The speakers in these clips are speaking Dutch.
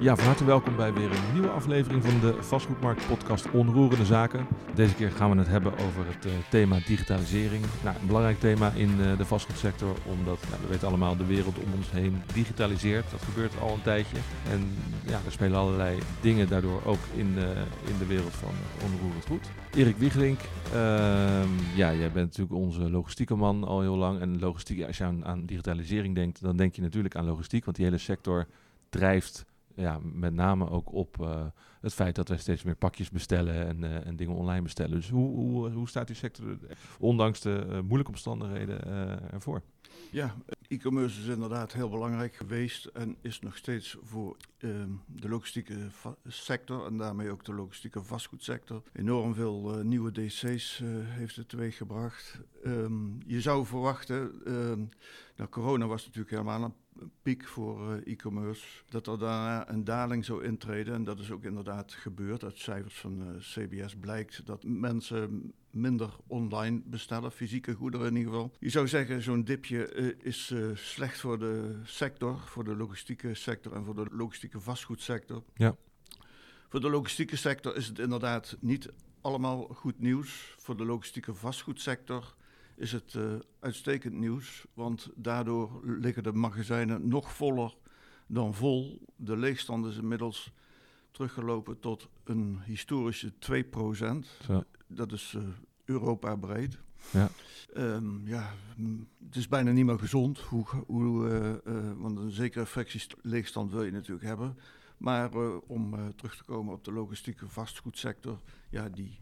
Ja, van harte welkom bij weer een nieuwe aflevering van de Vastgoedmarkt podcast Onroerende Zaken. Deze keer gaan we het hebben over het uh, thema digitalisering. Nou, een belangrijk thema in uh, de vastgoedsector, omdat nou, we weten allemaal de wereld om ons heen digitaliseert. Dat gebeurt al een tijdje. En ja, er spelen allerlei dingen daardoor ook in, uh, in de wereld van onroerend goed. Erik Wiegelink, ehm, ja, jij bent natuurlijk onze logistieke man al heel lang. En logistiek, als je aan, aan digitalisering denkt, dan denk je natuurlijk aan logistiek, want die hele sector drijft ja, met name ook op uh, het feit dat wij steeds meer pakjes bestellen en, uh, en dingen online bestellen. Dus hoe, hoe, hoe staat die sector, ondanks de moeilijke omstandigheden, ervoor? Ja, e-commerce is inderdaad heel belangrijk geweest en is nog steeds voor ehm, de logistieke sector en daarmee ook de logistieke vastgoedsector enorm veel nieuwe DC's heeft het teweeggebracht. Um, je zou verwachten, um, nou corona was natuurlijk helemaal een piek voor uh, e-commerce. Dat er daarna een daling zou intreden. En dat is ook inderdaad gebeurd. Uit cijfers van uh, CBS blijkt dat mensen minder online bestellen, fysieke goederen in ieder geval. Je zou zeggen, zo'n dipje uh, is slecht voor de sector, voor de logistieke sector en voor de logistieke vastgoedsector. Ja. Voor de logistieke sector is het inderdaad niet allemaal goed nieuws. Voor de logistieke vastgoedsector is het uh, uitstekend nieuws. Want daardoor liggen de magazijnen nog voller dan vol. De leegstand is inmiddels teruggelopen tot een historische 2%. Zo. Dat is uh, Europa breed. Ja. Um, ja, het is bijna niet meer gezond, hoe, hoe, uh, uh, want een zekere fractieleegstand wil je natuurlijk hebben. Maar om terug te komen op de logistieke vastgoedsector, ja, die,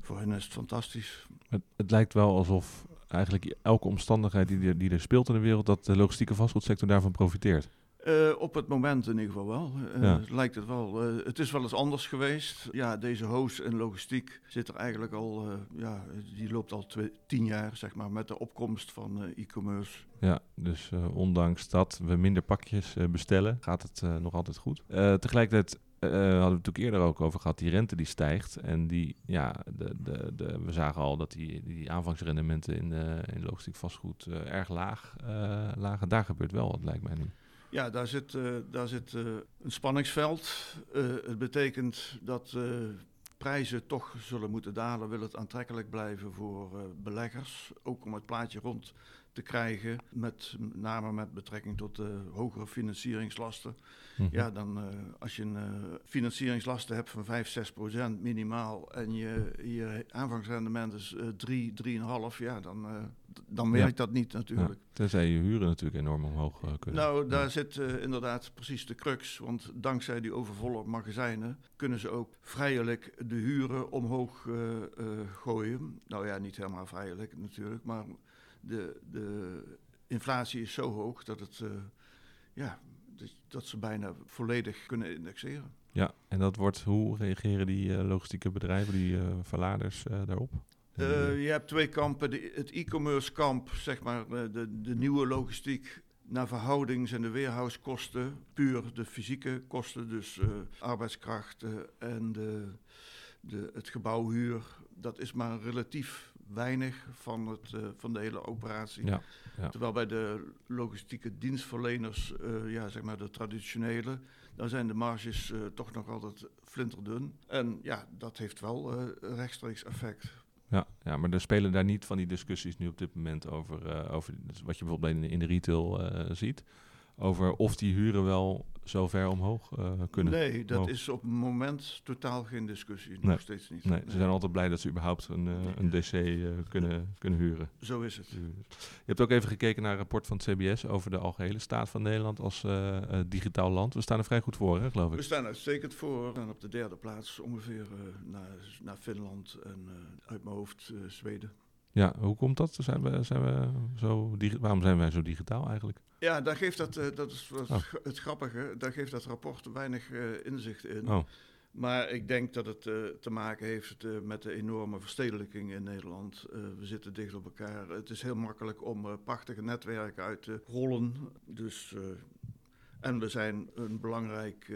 voor hen is het fantastisch. Het, het, lijkt wel alsof eigenlijk elke omstandigheid die er, die er speelt in de wereld, dat de logistieke vastgoedsector daarvan profiteert. Uh, op het moment in ieder geval wel. Uh, ja. Lijkt het wel. Uh, het is wel eens anders geweest. Ja, deze hoos en logistiek zit er eigenlijk al, ja, die loopt al tien jaar, zeg maar, met de opkomst van e-commerce. Ja, dus ondanks dat we minder pakjes bestellen, gaat het nog altijd goed. tegelijkertijd hadden we het natuurlijk eerder ook over gehad, die rente die stijgt. En die, ja, de, de, de, we zagen al dat die, die aanvangsrendementen in, uh, in logistiek vastgoed uh, erg laag lagen. Daar gebeurt wel wat, lijkt mij nu. Ja, daar zit, daar zit een spanningsveld. het betekent dat prijzen toch zullen moeten dalen, wil het aantrekkelijk blijven voor beleggers. Ook om het plaatje rond te krijgen, met name met betrekking tot de hogere financieringslasten. Mm -hmm. Ja, dan uh, als je een uh, financieringslasten hebt van 5, 6 procent minimaal en je, je aanvangsrendement is uh, 3, 3,5, ja, dan, dan werkt ja. dat niet natuurlijk. Ja, tenzij je huren natuurlijk enorm omhoog kunnen. Nou, daar ja. zit inderdaad precies de crux, want dankzij die overvolle magazijnen kunnen ze ook vrijelijk de huren omhoog gooien. Nou ja, niet helemaal vrijelijk natuurlijk, maar de, de inflatie is zo hoog dat, het, uh, ja, dat, dat, ze bijna volledig kunnen indexeren. Ja, en dat wordt, hoe reageren die uh, logistieke bedrijven, die uh, verladers daarop? je hebt twee kampen. De, het e-commerce kamp, zeg maar, de, de nieuwe logistiek naar verhouding zijn de weerhouskosten puur de fysieke kosten, dus arbeidskrachten en de, de, het gebouwhuur. Dat is maar relatief weinig van, het, uh, van de hele operatie. Ja, ja. Terwijl bij de logistieke dienstverleners, uh, ja, zeg maar de traditionele, dan zijn de marges uh, toch nog altijd flinterdun. En ja, dat heeft wel rechtstreeks effect. Ja, ja, maar er spelen daar niet van die discussies nu op dit moment over, over wat je bijvoorbeeld in de, in de retail ziet. Over of die huren wel zo ver omhoog uh, kunnen. Nee, dat is op het moment totaal geen discussie. Nog nee. steeds niet. Nee, ze zijn altijd blij dat ze überhaupt een, uh, een DC uh, kunnen, kunnen huren. Zo is het. Je hebt ook even gekeken naar een rapport van het CBS over de algehele staat van Nederland als digitaal land. We staan er vrij goed voor, hè, geloof ik. We staan uitstekend voor. En op de derde plaats ongeveer naar, naar Finland en uit mijn hoofd Zweden. Ja, hoe komt dat? Zijn we, zijn we zo waarom zijn wij zo digitaal eigenlijk? Ja, daar geeft dat, uh, dat is wat oh. het grappige, daar geeft dat rapport weinig uh, inzicht in. Oh. Maar ik denk dat het uh, te maken heeft met de enorme verstedelijking in Nederland. we zitten dicht op elkaar. Het is heel makkelijk om prachtige netwerken uit te rollen. Dus, en we zijn een belangrijk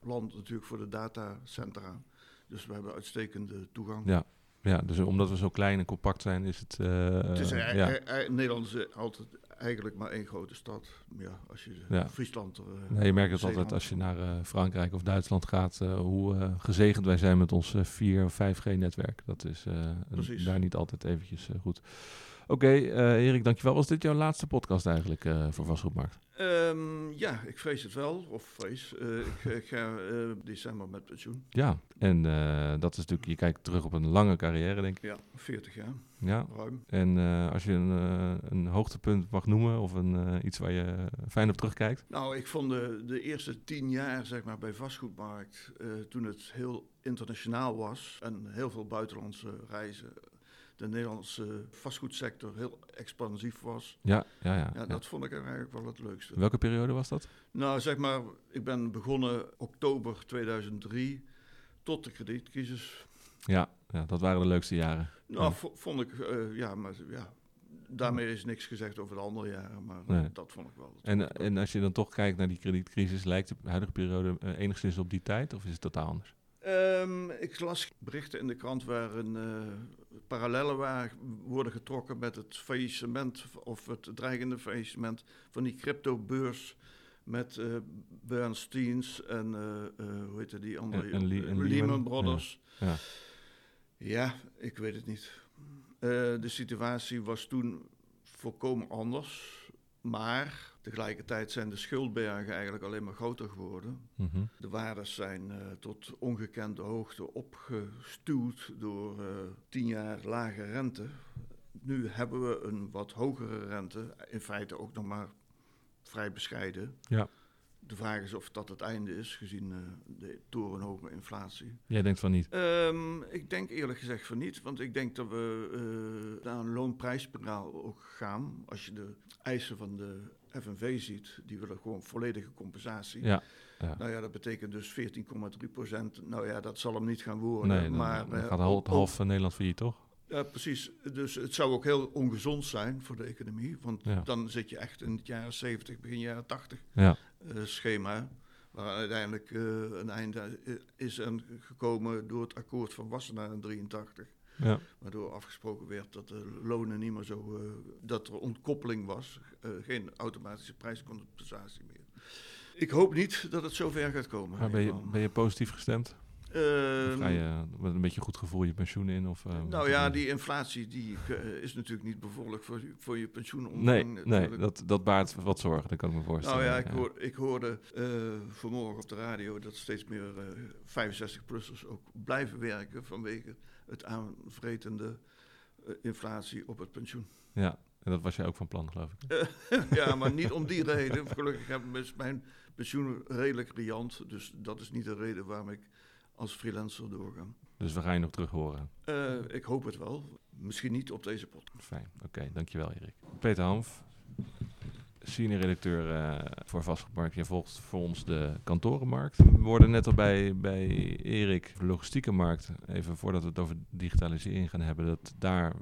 land natuurlijk voor de datacentra. Dus we hebben uitstekende toegang. Ja. Ja, dus omdat we zo klein en compact zijn, is het. Uh, het is ja. Nederland is altijd eigenlijk maar één grote stad. Ja, als je Ja. Friesland... eh, Nee, je merkt het Zeeland- altijd als je naar eh, Frankrijk of Duitsland gaat, eh, hoe eh, gezegend wij zijn met ons eh, 4 of 5G-netwerk. Dat is eh, daar niet altijd eventjes eh, goed. Oké, eh, Erik, dankjewel. Was dit jouw laatste podcast eigenlijk eh, voor Vastgoedmarkt? Ehm, ja, ik vrees het wel. Of vrees. Eh, ik, ik ga december met pensioen. Ja, en dat is natuurlijk, je kijkt terug op een lange carrière, denk ik. Ja, 40 jaar, Ja, ruim. en als je een, een hoogtepunt mag noemen of een, iets waar je fijn op terugkijkt. Nou, ik vond de, de eerste tien jaar zeg maar, bij vastgoedmarkt, toen het heel internationaal was en heel veel buitenlandse reizen, de Nederlandse vastgoedsector heel expansief was. Ja, ja, ja. Ja, ja. dat vond ik eigenlijk wel het leukste. Welke periode was dat? Nou, zeg maar, ik ben begonnen oktober 2003 tot de kredietcrisis. Ja, ja, dat waren de leukste jaren. Nou, Ja. vond ik, eh, ja, maar ja, daarmee is niks gezegd over de andere jaren, maar Nee. dat vond ik wel. En, en als je dan toch kijkt naar die kredietcrisis, lijkt de huidige periode eh, enigszins op die tijd of is het totaal anders? Ehm, ik las berichten in de krant waarin eh parallellen waren, worden getrokken met het faillissement of het dreigende faillissement van die cryptobeurs met eh Bernsteins en eh, eh, hoe heette die andere? En- en Le- en Lehman, Lehman, Brothers. Ja. Ja, ik weet het niet. De situatie was toen volkomen anders. Maar tegelijkertijd zijn de schuldbergen eigenlijk alleen maar groter geworden. Mhm. De waardes zijn eh, tot ongekende hoogte opgestuwd door eh, tien jaar lage rente. Nu hebben we een wat hogere rente, in feite ook nog maar vrij bescheiden. Ja. De vraag is of dat het einde is, gezien eh, de torenhoge inflatie. Jij denkt van niet. Ehm, ik denk eerlijk gezegd van niet, want ik denk dat we eh, naar een loonprijsspiraal ook gaan. Als je de eisen van de FNV ziet, die willen gewoon volledige compensatie. Ja, ja. Nou ja, dat betekent dus 14,3 procent. Nou ja, dat zal hem niet gaan worden. Nee, dan, maar, dan eh, gaat half, ook- half van Nederland failliet, toch? Ja, precies. Dus het zou ook heel ongezond zijn voor de economie. Want Ja. dan zit je echt in het jaren 70, begin jaren 80 Ja, eh, schema. Waar uiteindelijk eh, een einde is aan gekomen door het akkoord van Wassenaar in 83. ja. Waardoor afgesproken werd dat de lonen niet meer zo. eh, dat er ontkoppeling was. geen automatische prijscompensatie meer. Ik hoop niet dat het zover gaat komen. Maar ben je, ben je positief gestemd? Ehm, ga je met een beetje goed gevoel je pensioen in? Of, eh, nou ja, die inflatie die, eh, is natuurlijk niet bevorderlijk voor, je- voor je pensioenomvang. Nee, nee dat, dat baart wat zorgen, dat kan ik me voorstellen. Nou ja, ik, hoor, ik hoorde eh, vanmorgen op de radio dat steeds meer eh 65-plussers ook blijven werken vanwege het aanvretende inflatie op het pensioen. Ja, en dat was jij ook van plan, geloof ik. ja, maar niet om die reden. Gelukkig heb ik is mijn pensioen redelijk riant, dus dat is niet de reden waarom ik als freelancer doorga. Dus we gaan je nog terug horen. Eh, ik hoop het wel. Misschien niet op deze podcast. Fijn, oké, dankjewel Erik. Peter Hanf, senior redacteur eh, voor Vastgoedmarkt. Je volgt voor ons de kantorenmarkt. We worden net al bij, bij Erik, de logistieke markt, even voordat we het over digitalisering gaan hebben, dat daar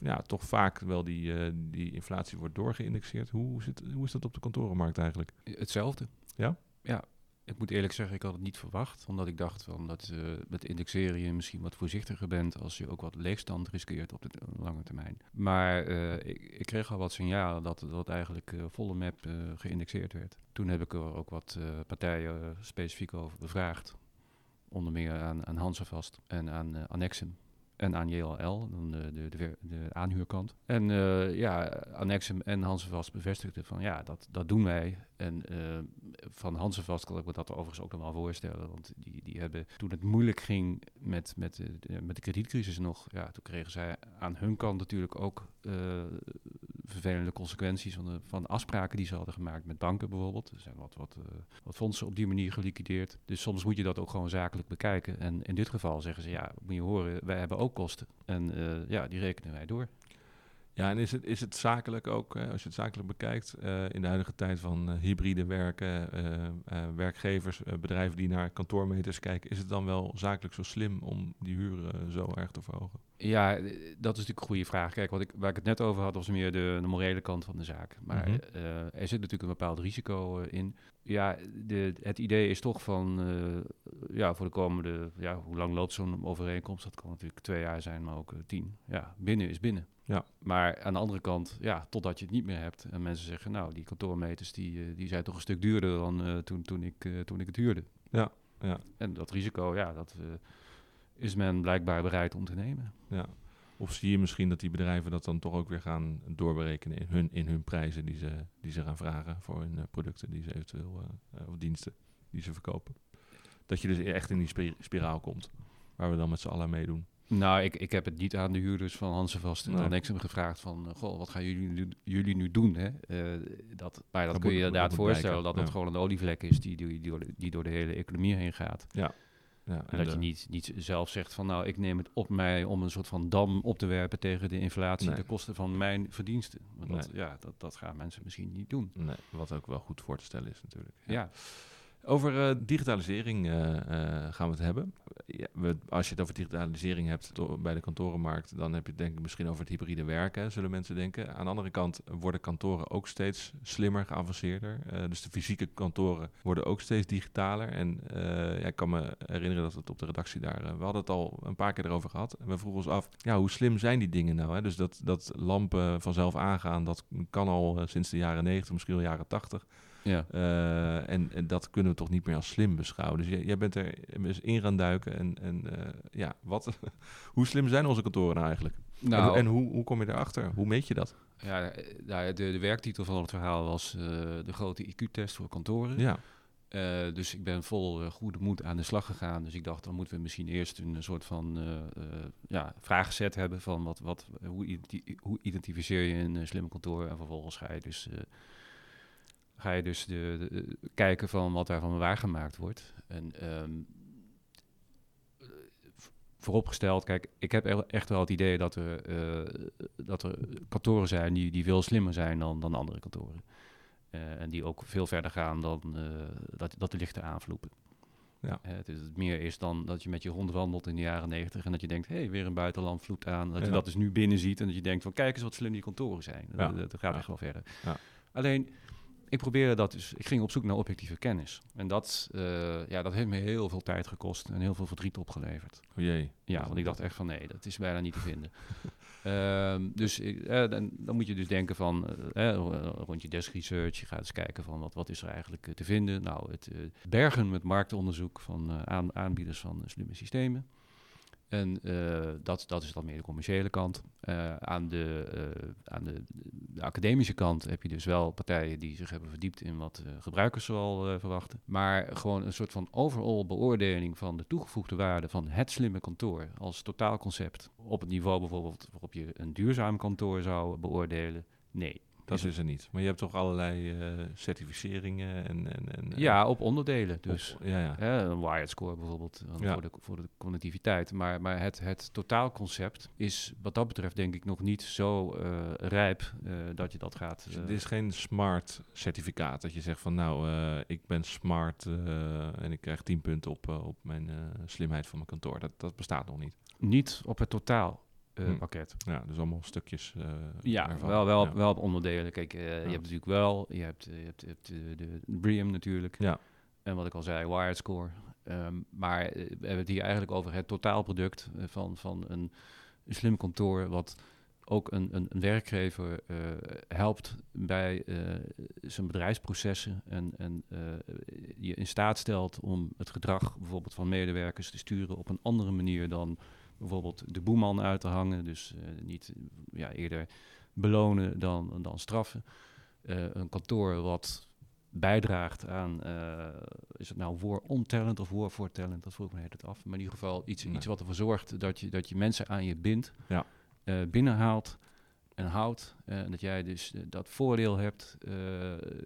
ja, toch vaak wel die, eh, die inflatie wordt doorgeïndexeerd. Hoe, zit, hoe is dat op de kantorenmarkt eigenlijk? Hetzelfde. Ja? Ja. Ik moet eerlijk zeggen, ik had het niet verwacht. Omdat ik dacht van dat eh, met indexeren je misschien wat voorzichtiger bent als je ook wat leegstand riskeert op de lange termijn. Maar eh, ik, ik kreeg al wat signalen dat dat eigenlijk eh, volle map geïndexeerd werd. Toen heb ik er ook wat partijen specifiek over bevraagd. Onder meer aan, aan Hansevast en aan Annexum. En aan JLL, dan de, de, de, aanhuurkant. En eh, ja, Annexum en Hansevast bevestigden van ja, dat, dat doen wij. En eh, van Hansevast kan ik me dat overigens ook nog wel voorstellen. Want die, die hebben, toen het moeilijk ging met, met, de, de- met de kredietcrisis nog, ja, toen kregen zij aan hun kant natuurlijk ook eh, vervelende consequenties van, de, van afspraken die ze hadden gemaakt met banken bijvoorbeeld. Er zijn wat, wat, eh, wat fondsen op die manier geliquideerd. Dus soms moet je dat ook gewoon zakelijk bekijken. En in dit geval zeggen ze, ja, moet je horen, wij hebben ook kosten. En eh, ja, die rekenen wij door. Ja, en is het, is het zakelijk ook, als je het zakelijk bekijkt, eh, in de huidige tijd van eh, hybride werken, eh, werkgevers, bedrijven die naar kantoormeters kijken, is het dan wel zakelijk zo slim om die huren zo erg te verhogen? Ja, dat is natuurlijk een goede vraag. Kijk, wat ik, waar ik het net over had, was meer de, de morele kant van de zaak. Maar Mhm. er zit natuurlijk een bepaald risico in. Ja, de, het idee is toch van, ja, voor de komende, ja, hoe lang loopt zo'n overeenkomst? Dat kan natuurlijk twee jaar zijn, maar ook tien. Ja, binnen is binnen. Ja. Maar aan de andere kant, ja, totdat je het niet meer hebt. En mensen zeggen, nou, die kantoormeters die, eh, die zijn toch een stuk duurder dan eh, toen, toen, ik, eh, toen ik het huurde. Ja, ja. En dat risico, ja, dat is men blijkbaar bereid om te nemen. Ja. Of zie je misschien dat die bedrijven dat dan toch ook weer gaan doorberekenen in hun, in hun prijzen die ze, die ze gaan vragen voor hun producten die ze eventueel, of diensten die ze verkopen. Dat je dus echt in die spi- spiraal komt, waar we dan met z'n allen meedoen. Nou, ik, ik heb het niet aan de huurders van Hansenvast en Nee. Annexum gevraagd van... eh, Goh, wat gaan jullie, nu- jullie nu doen? Hè? Eh, dat, maar dat Dat kun je moet- inderdaad voorstellen dat het ja. gewoon een olievlek is die, die, die, door de, die door de hele economie heen gaat. Ja, En en dat de- je niet, niet zelf zegt van nou, ik neem het op mij om een soort van dam op te werpen tegen de inflatie Nee. ten koste van mijn verdiensten. Want dat, ja, dat, dat gaan mensen misschien niet doen. Nee, wat ook wel goed voor te stellen is natuurlijk. Ja, Over eh, digitalisering eh, eh, gaan we het hebben. Ja, als je het over digitalisering hebt bij de kantorenmarkt, dan heb je het denk ik misschien over het hybride werken, zullen mensen denken. Aan de andere kant worden kantoren ook steeds slimmer, geavanceerder. Dus de fysieke kantoren worden ook steeds digitaler. En ja, ik kan me herinneren dat het op de redactie daar, we hadden het al een paar keer erover gehad. We vroegen ons af, ja, hoe slim zijn die dingen nou? Hè? Dus dat, dat lampen vanzelf aangaan, dat kan al sinds de jaren 90, misschien wel jaren 80. Ja. Eh, en, en dat kunnen we toch niet meer als slim beschouwen. Dus jij, jij bent er eens in gaan duiken. En, en eh, ja, wat, hoe slim zijn onze kantoren nou eigenlijk? en, Nou, hoe- en hoe, hoe kom je erachter? Hoe meet je dat? ja, eh, nou, de, de werktitel van het verhaal was de grote IQ-test voor kantoren. Ja, dus ik ben vol goede moed aan de slag gegaan. Dus ik dacht, dan moeten we misschien eerst een soort van eh, ja, vragenset hebben van wat, wat, hoe, identi- hoe identificeer je een eh, slim kantoor. En vervolgens ga je dus, ga je dus de, de- kijken van wat daarvan waargemaakt wordt. En v- vooropgesteld, kijk, ik heb echt wel het idee dat er, eh, dat er kantoren zijn die, die veel slimmer zijn dan, dan andere kantoren. Eh, en die ook veel verder gaan dan eh, dat, dat de lichten aanvloepen. Ja. Het is het meer is dan dat je met je hond wandelt in de jaren negentig en dat je denkt, hé, hey, weer een buitenland vloed aan. Dat je dat dus nu binnen ziet en dat je denkt van, kijk eens wat slim die kantoren zijn. Ja. Dat, dat gaat echt wel verder. Ja. Alleen, ik probeerde dat dus, ik ging op zoek naar objectieve kennis. En dat, eh, ja, dat heeft me heel veel tijd gekost en heel veel verdriet opgeleverd. oh jee. Ja, want ik dacht echt van nee, dat is bijna niet te vinden. Ehm, dus ik, eh, dan, dan moet je dus denken van, eh, rond je desk research, je gaat eens kijken van wat, wat is er eigenlijk te vinden. Nou, het bergen met marktonderzoek van aan, aanbieders van slimme systemen. En eh, dat, dat is dan meer de commerciële kant. Eh, aan de, eh, aan de, de academische kant heb je dus wel partijen die zich hebben verdiept in wat gebruikers zoal verwachten. Maar gewoon een soort van overall beoordeling van de toegevoegde waarde van het slimme kantoor als totaalconcept. Op het niveau bijvoorbeeld waarop je een duurzaam kantoor zou beoordelen. Nee. Dat is er niet. Maar je hebt toch allerlei eh, certificeringen en... en, en eh, Ja, op onderdelen. Dus op- ja, ja. Hè, een wired score bijvoorbeeld eh, Ja. voor, de, voor de connectiviteit. Maar, maar het, het totaalconcept is wat dat betreft denk ik nog niet zo eh, rijp eh, dat je dat gaat... Dus eh, dit is geen smart certificaat. Dat je zegt van nou, eh, ik ben smart eh, en ik krijg 10 punten op, eh, op mijn eh, slimheid van mijn kantoor. Dat, dat bestaat nog niet. niet op het totaal eh, Hm. pakket. Ja, dus allemaal stukjes. eh, Ja, ervan. wel, wel, Ja. wel op onderdelen. Kijk, eh, je hebt natuurlijk wel, je hebt, je hebt, je hebt eh, de BREEAM natuurlijk. Ja. En wat ik al zei, wired score. Ehm, maar we hebben het hier eigenlijk over het totaalproduct van, van een, een slim kantoor, wat ook een, een, een werkgever helpt bij zijn bedrijfsprocessen en, en je in staat stelt om het gedrag bijvoorbeeld van medewerkers te sturen op een andere manier dan bijvoorbeeld de boeman uit te hangen. Dus eh, niet ja, eerder belonen dan, dan straffen. Eh, een kantoor wat bijdraagt aan, eh, is het nou war on talent of for talent? Dat vroeg ik me net af. Maar in ieder geval iets, iets wat ervoor zorgt dat je, dat je mensen aan je bindt, Ja. binnenhaalt en houdt. en dat jij dus dat voordeel hebt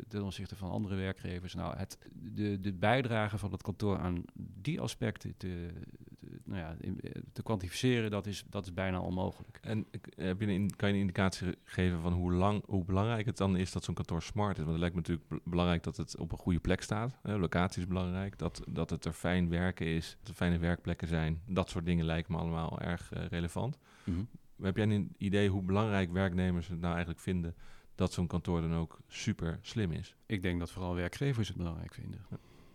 ten opzichte van andere werkgevers. Nou, het, de, de bijdrage van het kantoor aan die aspecten te, te, nou ja, eh, te kwantificeren, dat is, dat is bijna onmogelijk. En ik- heb je een, kan je een indicatie ge- geven van hoe, lang, hoe belangrijk het dan is dat zo'n kantoor smart is? Want het lijkt me natuurlijk be- belangrijk dat het op een goede plek staat. Hè? Locatie is belangrijk. Dat, dat het er fijn werken is. Dat er fijne werkplekken zijn. Dat soort dingen lijken me allemaal erg eh, relevant. Heb jij een idee hoe belangrijk werknemers het nou eigenlijk vinden dat zo'n kantoor dan ook super slim is? Ik denk dat vooral werkgevers het belangrijk vinden.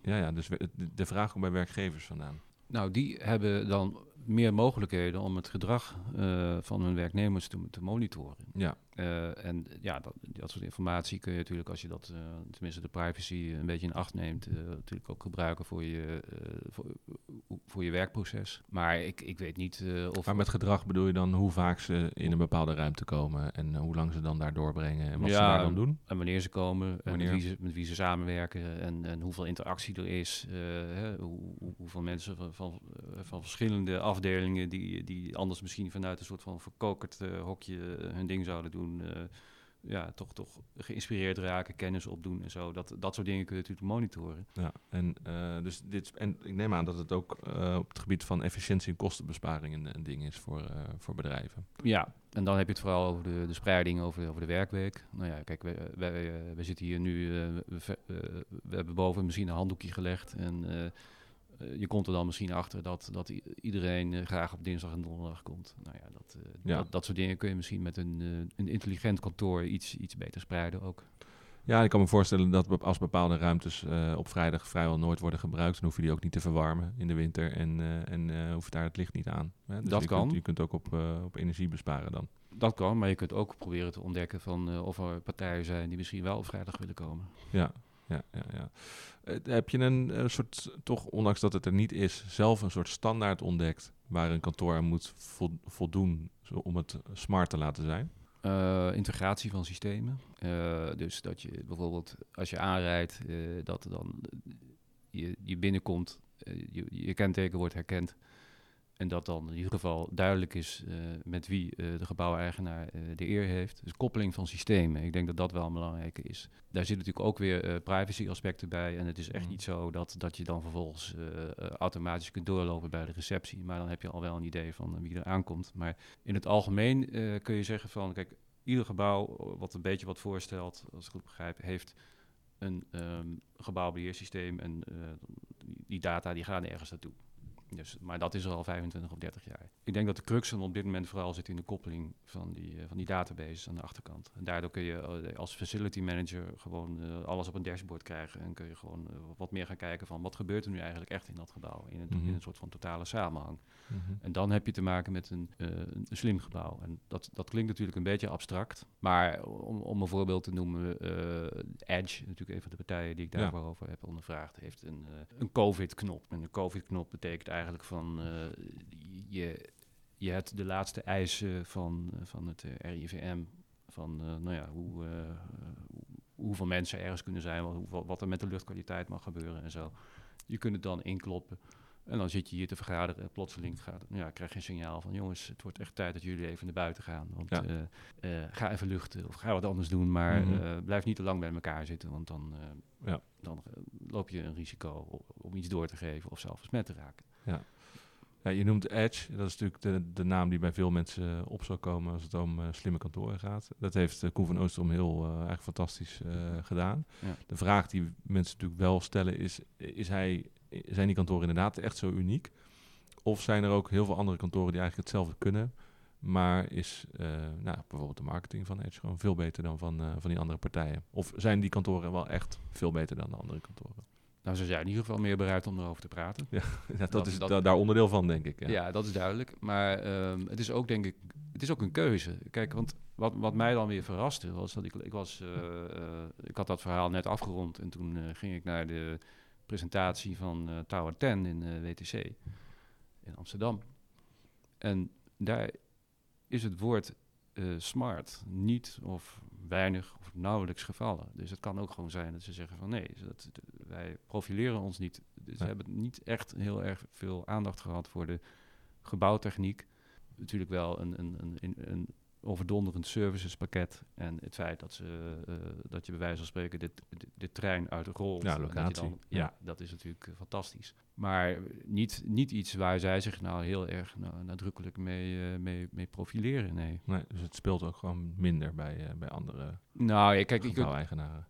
Ja, ja dus de vraag komt bij werkgevers vandaan. Nou, die hebben dan meer mogelijkheden om het gedrag uh, van hun werknemers te, te monitoren. Ja. Uh, en ja, dat, dat soort informatie kun je natuurlijk, als je dat, uh, tenminste de privacy een beetje in acht neemt, natuurlijk ook gebruiken voor je, voor, voor, je werkproces. Maar ik, ik weet niet of... Maar met gedrag bedoel je dan hoe vaak ze in een bepaalde ruimte komen en hoe lang ze dan daar doorbrengen en wat ja, ze daar dan doen? En wanneer ze komen, wanneer? En met, wie ze, met wie ze samenwerken en, en hoeveel interactie er is, hè, hoe, hoeveel mensen van, van, van verschillende afdelingen die, die anders misschien vanuit een soort van verkokerd uh, hokje uh, hun ding zouden doen. Uh, ja, toch, toch geïnspireerd raken, kennis opdoen en zo. Dat, dat soort dingen kun je natuurlijk monitoren. Ja, en, dus dit, en ik neem aan dat het ook op het gebied van efficiëntie en kostenbesparing een, een ding is voor, voor bedrijven. Ja, en dan heb je het vooral over de, de spreiding over, over de werkweek. Nou ja, kijk, wij, wij, wij zitten hier nu, we, we, hebben boven misschien een handdoekje gelegd en je komt er dan misschien achter dat, dat iedereen uh, graag op dinsdag en donderdag komt. Nou ja, dat, uh, ja. dat, dat, soort dingen kun je misschien met een, een intelligent kantoor iets, iets beter spreiden ook. Ja, ik kan me voorstellen dat als bepaalde ruimtes op vrijdag vrijwel nooit worden gebruikt, dan hoef je die ook niet te verwarmen in de winter en, en hoeft daar het licht niet aan. Hè? Dus dat je kan. Kunt, je kunt ook op, op energie besparen dan. Dat kan, maar je kunt ook proberen te ontdekken van of er partijen zijn die misschien wel op vrijdag willen komen. Ja, ja, ja, ja. Uh, heb je een, een, soort, toch, ondanks dat het er niet is, zelf een soort standaard ontdekt waar een kantoor aan moet voldoen om het smart te laten zijn? Uh, integratie van systemen. Uh, dus dat je bijvoorbeeld als je aanrijdt, dat dan je, je binnenkomt, je, je kenteken wordt herkend. En dat dan in ieder geval duidelijk is uh, met wie uh, de gebouweigenaar uh, de eer heeft. Dus koppeling van systemen. Ik denk dat dat wel een belangrijke is. Daar zitten natuurlijk ook weer privacy aspecten bij. En het is echt mm. niet zo dat, dat je dan vervolgens automatisch kunt doorlopen bij de receptie. Maar dan heb je al wel een idee van wie er aankomt. Maar in het algemeen kun je zeggen van, kijk, ieder gebouw wat een beetje wat voorstelt, als ik goed begrijp, heeft een um, gebouwbeheersysteem. En die data die gaan ergens naartoe. Dus, maar dat is er al 25 of 30 jaar. Ik denk dat de crux op dit moment vooral zit in de koppeling van die, uh, van die databases aan de achterkant. En daardoor kun je uh, als facility manager gewoon uh, alles op een dashboard krijgen. En kun je gewoon wat meer gaan kijken van wat gebeurt er nu eigenlijk echt in dat gebouw. In, Mhm. in een soort van totale samenhang. En dan heb je te maken met een, een slim gebouw. En dat, dat klinkt natuurlijk een beetje abstract. Maar om, om een voorbeeld te noemen, Edge, natuurlijk een van de partijen die ik daarvoor ja. over heb ondervraagd, heeft een, een COVID-knop. En een COVID-knop betekent eigenlijk van uh, je, je hebt de laatste eisen van, van het uh, RIVM. Van nou ja, hoe, hoeveel mensen ergens kunnen zijn, wat, wat er met de luchtkwaliteit mag gebeuren en zo. Je kunt het dan inkloppen. En dan zit je hier te vergaderen en plotseling gaat, ja, krijg je een signaal van... jongens, het wordt echt tijd dat jullie even naar buiten gaan. Want ja. uh, uh, ga even luchten of ga wat anders doen. Maar mm -hmm. uh, blijf niet te lang bij elkaar zitten. Want dan, ja. dan loop je een risico om iets door te geven of zelf besmet te raken. Ja. ja, je noemt Edge. Dat is natuurlijk de, de naam die bij veel mensen op zal komen als het om slimme kantoren gaat. Dat heeft Koen van Oosterom heel eigenlijk fantastisch gedaan. Ja. De vraag die mensen natuurlijk wel stellen is, is hij zijn die kantoren inderdaad echt zo uniek? Of zijn er ook heel veel andere kantoren die eigenlijk hetzelfde kunnen, maar is uh, nou, bijvoorbeeld de marketing van Edge gewoon veel beter dan van, uh, van die andere partijen? Of zijn die kantoren wel echt veel beter dan de andere kantoren? Nou, ze zijn in ieder geval meer bereid om erover te praten. Ja, dat, dat, is dat, da daar onderdeel van, denk ik. Ja, ja dat is duidelijk. Maar um, het is ook, denk ik, het is ook een keuze. Kijk, want wat, wat mij dan weer verraste, was dat ik, ik was, uh, ik had dat verhaal net afgerond en toen ging ik naar de presentatie van Tower 10 in WTC in Amsterdam. En daar is het woord smart niet of weinig of nauwelijks gevallen. Dus het kan ook gewoon zijn dat ze zeggen van nee, dat, wij profileren ons niet. Dus we Ja. hebben niet echt heel erg veel aandacht gehad voor de gebouwtechniek. Natuurlijk wel een, een, een, een overdonderend servicespakket en het feit dat, ze, uh, dat je bij wijze van spreken dit, dit, dit trein uit de rol. Ja, locatie. Dan, Ja. ja. dat is natuurlijk uh, fantastisch. Maar niet, niet iets waar zij zich nou heel erg nou, nadrukkelijk mee, uh, mee, mee profileren, nee. Nee, dus het speelt ook gewoon minder bij, uh, bij andere Nou, ja, kijk, je kunt,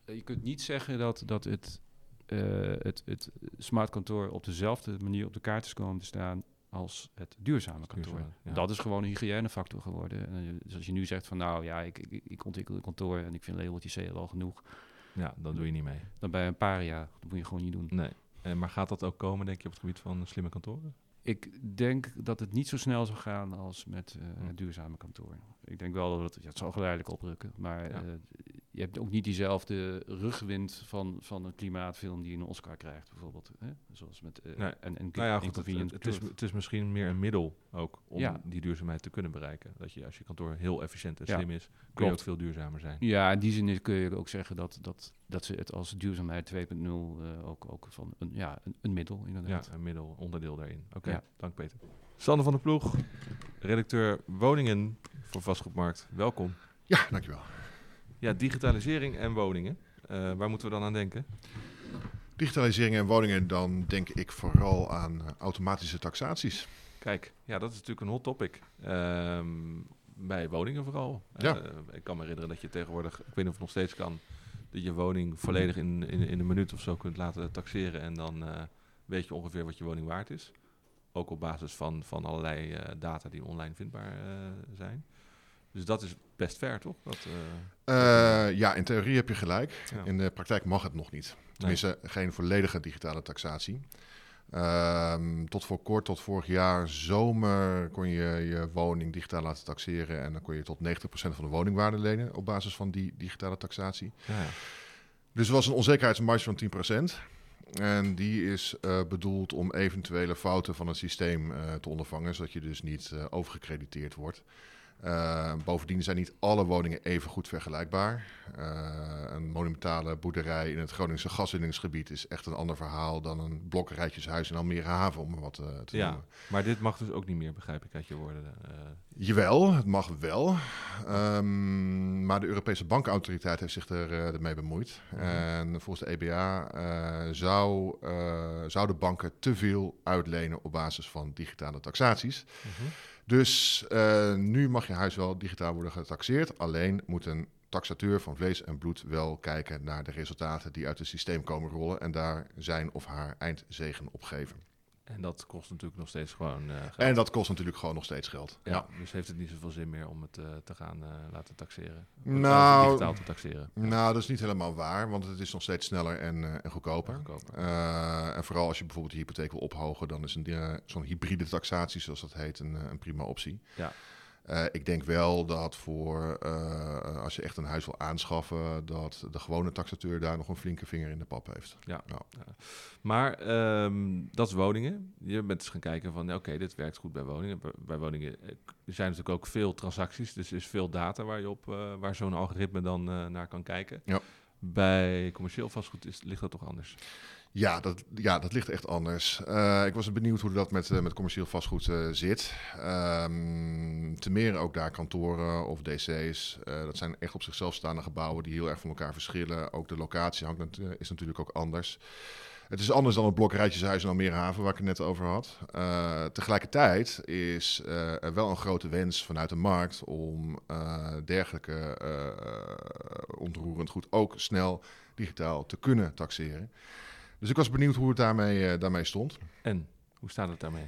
je kunt niet zeggen dat, dat het, het, het smartkantoor op dezelfde manier op de kaart is komen te staan als het duurzame kantoor. Duurzaam, ja. Dat is gewoon een hygiënefactor geworden. En, je- dus als je nu zegt van nou ja, ik, ik, ik ontwikkel een kantoor en ik vind labeltje C wel genoeg, Ja, dan doe je niet mee. dan bij een paar jaar, dat moet je gewoon niet doen. Nee. Eh, maar gaat dat ook komen, denk je, op het gebied van slimme kantoren? ik denk dat het niet zo snel zal gaan als met eh, Hm. duurzame kantoren. Ik denk wel dat het, ja, het zal geleidelijk oprukken, maar Ja. eh, je hebt ook niet diezelfde rugwind van, van een klimaatfilm die een Oscar krijgt, bijvoorbeeld. Hè? Zoals met eh, Nee. en, en Nou ja, goed, het, Inconvenient het, het is, het is misschien meer een middel ook om Ja. die duurzaamheid te kunnen bereiken. Dat je als je kantoor heel efficiënt en Ja, slim is, kun je klopt. ook veel duurzamer zijn. Ja, in die zin kun je ook zeggen dat, dat, dat ze het als duurzaamheid 2.0 eh, ook, ook van een, ja, een, een middel Ja, inderdaad. een middel, onderdeel daarin. Oké, Ja. dank Peter. Sander van der Ploeg, redacteur woningen voor Vastgoedmarkt. Welkom. Ja, dankjewel. Ja, digitalisering en woningen. Eh, waar moeten we dan aan denken? Digitalisering en woningen, dan denk ik vooral aan eh, automatische taxaties. Kijk, ja, dat is natuurlijk een hot topic. Ehm, bij woningen vooral. Ja. Eh, ik kan me herinneren dat je tegenwoordig, ik weet niet of het nog steeds kan, dat je woning volledig in, in, in een minuut of zo kunt laten taxeren en dan weet je ongeveer wat je woning waard is. Ook op basis van, van allerlei data die online vindbaar zijn. Dus dat is best ver, toch? Dat, eh, Eh, ja, in theorie heb je gelijk. Ja. In de praktijk mag het nog niet. Tenminste, geen volledige digitale taxatie. Ehm, tot voor kort, tot vorig jaar zomer, kon je je woning digitaal laten taxeren. En dan kon je tot 90% van de woningwaarde lenen op basis van die digitale taxatie. ja. Dus er was een onzekerheidsmarge van 10%. En die is eh, bedoeld om eventuele fouten van het systeem te ondervangen, zodat je dus niet overgecrediteerd wordt. Eh, bovendien zijn niet alle woningen even goed vergelijkbaar. Eh, een monumentale boerderij in het Groningse gaswinningsgebied is echt een ander verhaal dan een blok rijtjeshuis in Almere Haven, om maar wat eh, te Ja. noemen. Maar dit mag dus ook niet meer, begrijp ik uit je woorden. Jawel, het mag wel. Ehm, maar de Europese bankautoriteit heeft zich er, ermee bemoeid. Mhm. En volgens de EBA zou, zouden banken te veel uitlenen op basis van digitale taxaties. Mhm. Dus eh, nu mag je huis wel digitaal worden getaxeerd. Alleen moet een taxateur van vlees en bloed wel kijken naar de resultaten die uit het systeem komen rollen. En daar zijn of haar eindzegen op geven. En dat kost natuurlijk nog steeds gewoon eh, geld. En dat kost natuurlijk gewoon nog steeds geld. Ja, dus heeft het niet zoveel zin meer om het eh, te gaan eh, laten taxeren? Nou, digitaal te taxeren. Nou, dat is niet helemaal waar, want het is nog steeds sneller en, en goedkoper. Goedkoper. Eh, en vooral als je bijvoorbeeld je hypotheek wil ophogen, dan is een, zo'n hybride taxatie, zoals dat heet, een, een prima optie. Ja. Eh, ik denk wel dat voor eh, als je echt een huis wil aanschaffen, dat de gewone taxateur daar nog een flinke vinger in de pap heeft. Ja. Ja. Ja. Maar ehm, dat is woningen. Je bent eens gaan kijken van, ja, oké, dit werkt goed bij woningen. Bij, woningen eh, zijn natuurlijk ook veel transacties, dus er is veel data waar, je op, waar zo'n algoritme dan naar kan kijken. Ja. Bij commercieel vastgoed is, ligt dat toch anders? Ja, dat, ja, dat ligt echt anders. Eh, ik was benieuwd hoe dat met, eh, met commercieel vastgoed eh, zit. Ehm te meer ook daar kantoren of DC's. dat zijn echt op zichzelf staande gebouwen die heel erg van elkaar verschillen. Ook de locatie hangt, is natuurlijk ook anders. Het is anders dan het blok Rijtjeshuis in Almere Haven, waar ik het net over had. Tegelijkertijd is er wel een grote wens vanuit de markt om dergelijke ontroerend goed ook snel digitaal te kunnen taxeren. Dus ik was benieuwd hoe het daarmee, eh, daarmee stond. En, hoe staat het daarmee?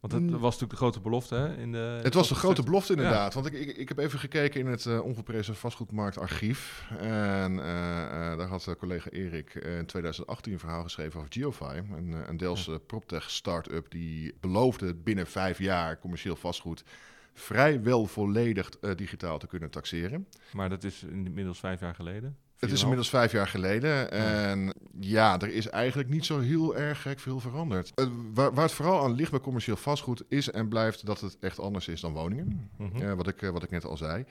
Want dat Mm. was natuurlijk de grote belofte hè, in de... Het was de grote belofte inderdaad. Want ik, ik, ik heb even gekeken in het eh, ongeprezen vastgoedmarktarchief. En eh, daar had collega Erik in 2018 een verhaal geschreven over Geofy. Een, een PropTech start-up die beloofde binnen vijf jaar commercieel vastgoed vrijwel volledig digitaal te kunnen taxeren. Maar dat is inmiddels vijf jaar geleden. Het is 4,5. inmiddels vijf jaar geleden. En ja, er is eigenlijk niet zo heel erg gek veel veranderd. Eh, waar, waar het vooral aan ligt bij commercieel vastgoed is en blijft dat het echt anders is dan woningen. Mhm. Eh, wat, ik, eh, wat ik net al zei.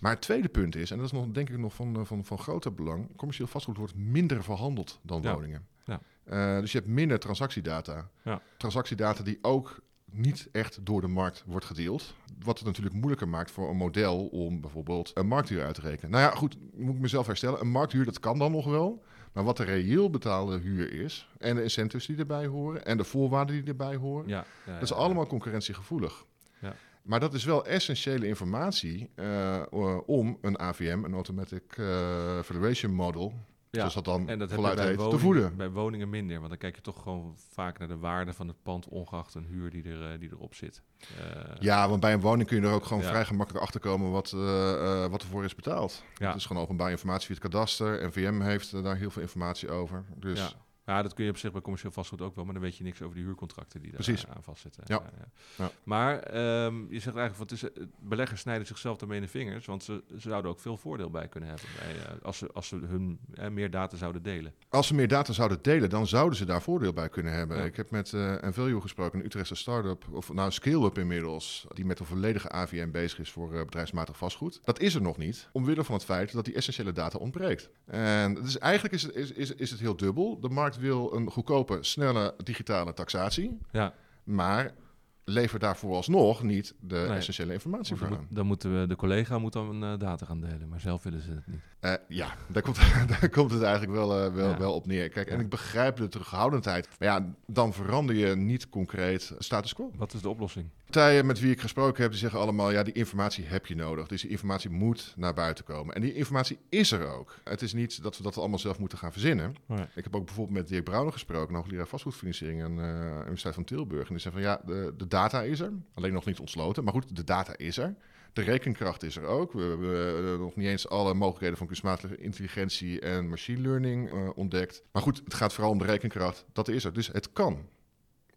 Maar het tweede punt is, en dat is nog, denk ik nog van, van, van groter belang, commercieel vastgoed wordt minder verhandeld dan Ja. woningen. Ja. Dus je hebt minder transactiedata. Ja. Transactiedata die ook niet echt door de markt wordt gedeeld. Wat het natuurlijk moeilijker maakt voor een model om bijvoorbeeld een markthuur uit te rekenen. Nou ja, goed, moet ik mezelf herstellen. Een markthuur, dat kan dan nog wel. Maar wat de reëel betaalde huur is, en de incentives die erbij horen, en de voorwaarden die erbij horen, Ja, ja, dat is allemaal concurrentiegevoelig. Ja. Maar dat is wel essentiële informatie eh, om een AVM, een Automatic eh, Valuation Model. Zoals dat dan En dat voluit bij heet, te voeden. bij woningen minder, want dan kijk je toch gewoon vaak naar de waarde van het pand, ongeacht een huur die, er, eh, die erop zit. Eh, Ja, want bij een woning kun je er ook gewoon Ja. vrij gemakkelijk achter komen wat, eh, wat ervoor is betaald. Ja. Het is gewoon openbaar informatie via het kadaster. NVM heeft daar heel veel informatie over. Dus Ja. Ja, dat kun je op zich bij commercieel vastgoed ook wel, maar dan weet je niks over die huurcontracten die daar Precies. aan vastzitten. Ja. Ja. Maar ehm, je zegt eigenlijk, van, het is, eh, beleggers snijden zichzelf daarmee in de vingers, want ze, ze zouden ook veel voordeel bij kunnen hebben bij, eh, als, ze, als ze hun eh, meer data zouden delen. Als ze meer data zouden delen, dan zouden ze daar voordeel bij kunnen hebben. Ja. Ik heb met uh, Envalue gesproken, een Utrechtse start-up, of nou scale-up inmiddels, die met een volledige AVM bezig is voor uh, bedrijfsmatig vastgoed. Dat is er nog niet, omwille van het feit dat die essentiële data ontbreekt. En dus eigenlijk is het, is, is, is het heel dubbel. De markt wil een goedkope, snelle digitale taxatie, Ja, maar levert daarvoor alsnog niet de Nee. essentiële informatie voor dan, aan. dan moeten we, de collega moet dan eh, data gaan delen, maar zelf willen ze het niet. Eh, ja, daar komt, daar komt het eigenlijk wel, eh, wel, Ja. wel op neer. Kijk, en ik begrijp de terughoudendheid. Maar ja, dan verander je niet concreet status quo. Wat is de oplossing? Partijen met wie ik gesproken heb, die zeggen allemaal... ja, die informatie heb je nodig. Dus die informatie moet naar buiten komen. En die informatie is er ook. Het is niet dat we dat allemaal zelf moeten gaan verzinnen. Nee. Ik heb ook bijvoorbeeld met Dirk Brouwer gesproken... hoogleraar vastgoedfinanciering aan de Universiteit van Tilburg. En die zei van ja, de, de data is er. Alleen nog niet ontsloten. Maar goed, de data is er. De rekenkracht is er ook. We hebben eh, nog niet eens alle mogelijkheden van kunstmatige intelligentie en machine learning eh, ontdekt. Maar goed, het gaat vooral om de rekenkracht. Dat is er. Dus het kan.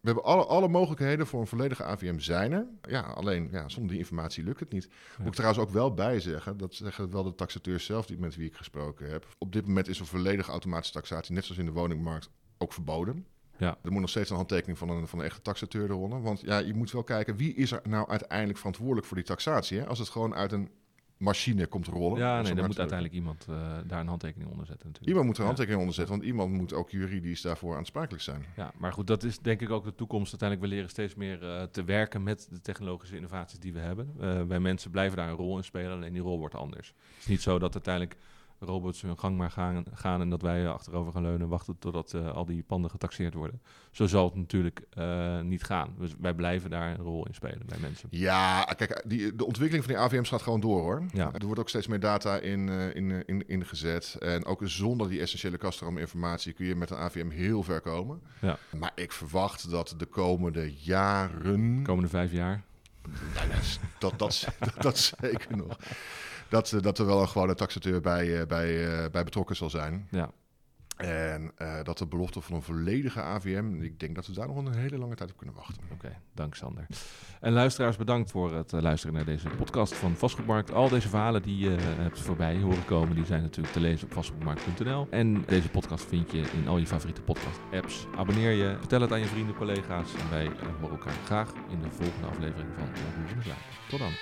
We hebben alle, alle mogelijkheden voor een volledige AVM zijn er. Ja, alleen ja, zonder die informatie lukt het niet. Moet ik trouwens ook wel bij zeggen, dat zeggen wel de taxateurs zelf die, met wie ik gesproken heb. Op dit moment is een volledige automatische taxatie, net zoals in de woningmarkt, ook verboden. Ja. Er moet nog steeds een handtekening van een, van een echte taxateur eronder. Want ja, je moet wel kijken, wie is er nou uiteindelijk verantwoordelijk voor die taxatie? Hè? Als het gewoon uit een machine komt rollen. Ja, nee, dan moet te uiteindelijk iemand eh, daar een handtekening onder zetten natuurlijk. Iemand moet er een Ja. handtekening onder zetten, want iemand moet ook juridisch daarvoor aansprakelijk zijn. Ja, maar goed, dat is denk ik ook de toekomst. Uiteindelijk, we leren steeds meer eh, te werken met de technologische innovaties die we hebben. Eh wij mensen blijven daar een rol in spelen, alleen die rol wordt anders. Het is niet zo dat uiteindelijk robots hun gang maar gaan, gaan en dat wij achterover gaan leunen en wachten totdat eh, al die panden getaxeerd worden. Zo zal het natuurlijk eh, niet gaan. Dus wij blijven daar een rol in spelen bij mensen. Ja, kijk, die, de ontwikkeling van die AVM's gaat gewoon door hoor. Ja. Er wordt ook steeds meer data in, eh, in, in, ingezet. En ook zonder die essentiële kaststroom-informatie kun je met een AVM heel ver komen. Ja. Maar ik verwacht dat de komende jaren. De komende vijf jaar. Is- dat, dat, dat, dat zeker nog. Dat, eh, dat er wel een gewone taxateur bij, eh, bij, eh, bij betrokken zal zijn. Ja. En dat de belofte van een volledige AVM, ik denk dat we daar nog een hele lange tijd op kunnen wachten. Oké, dank Sander. En luisteraars, bedankt voor het luisteren naar deze podcast van Vastgoedmarkt. Al deze verhalen die je hebt voorbij horen komen, die zijn natuurlijk te lezen op vastgoedmarkt.nl. En deze podcast vind je in al je favoriete podcast-apps. Abonneer je, vertel het aan je vrienden, collega's. En wij horen elkaar graag in de volgende aflevering van Zaken. Tot dan.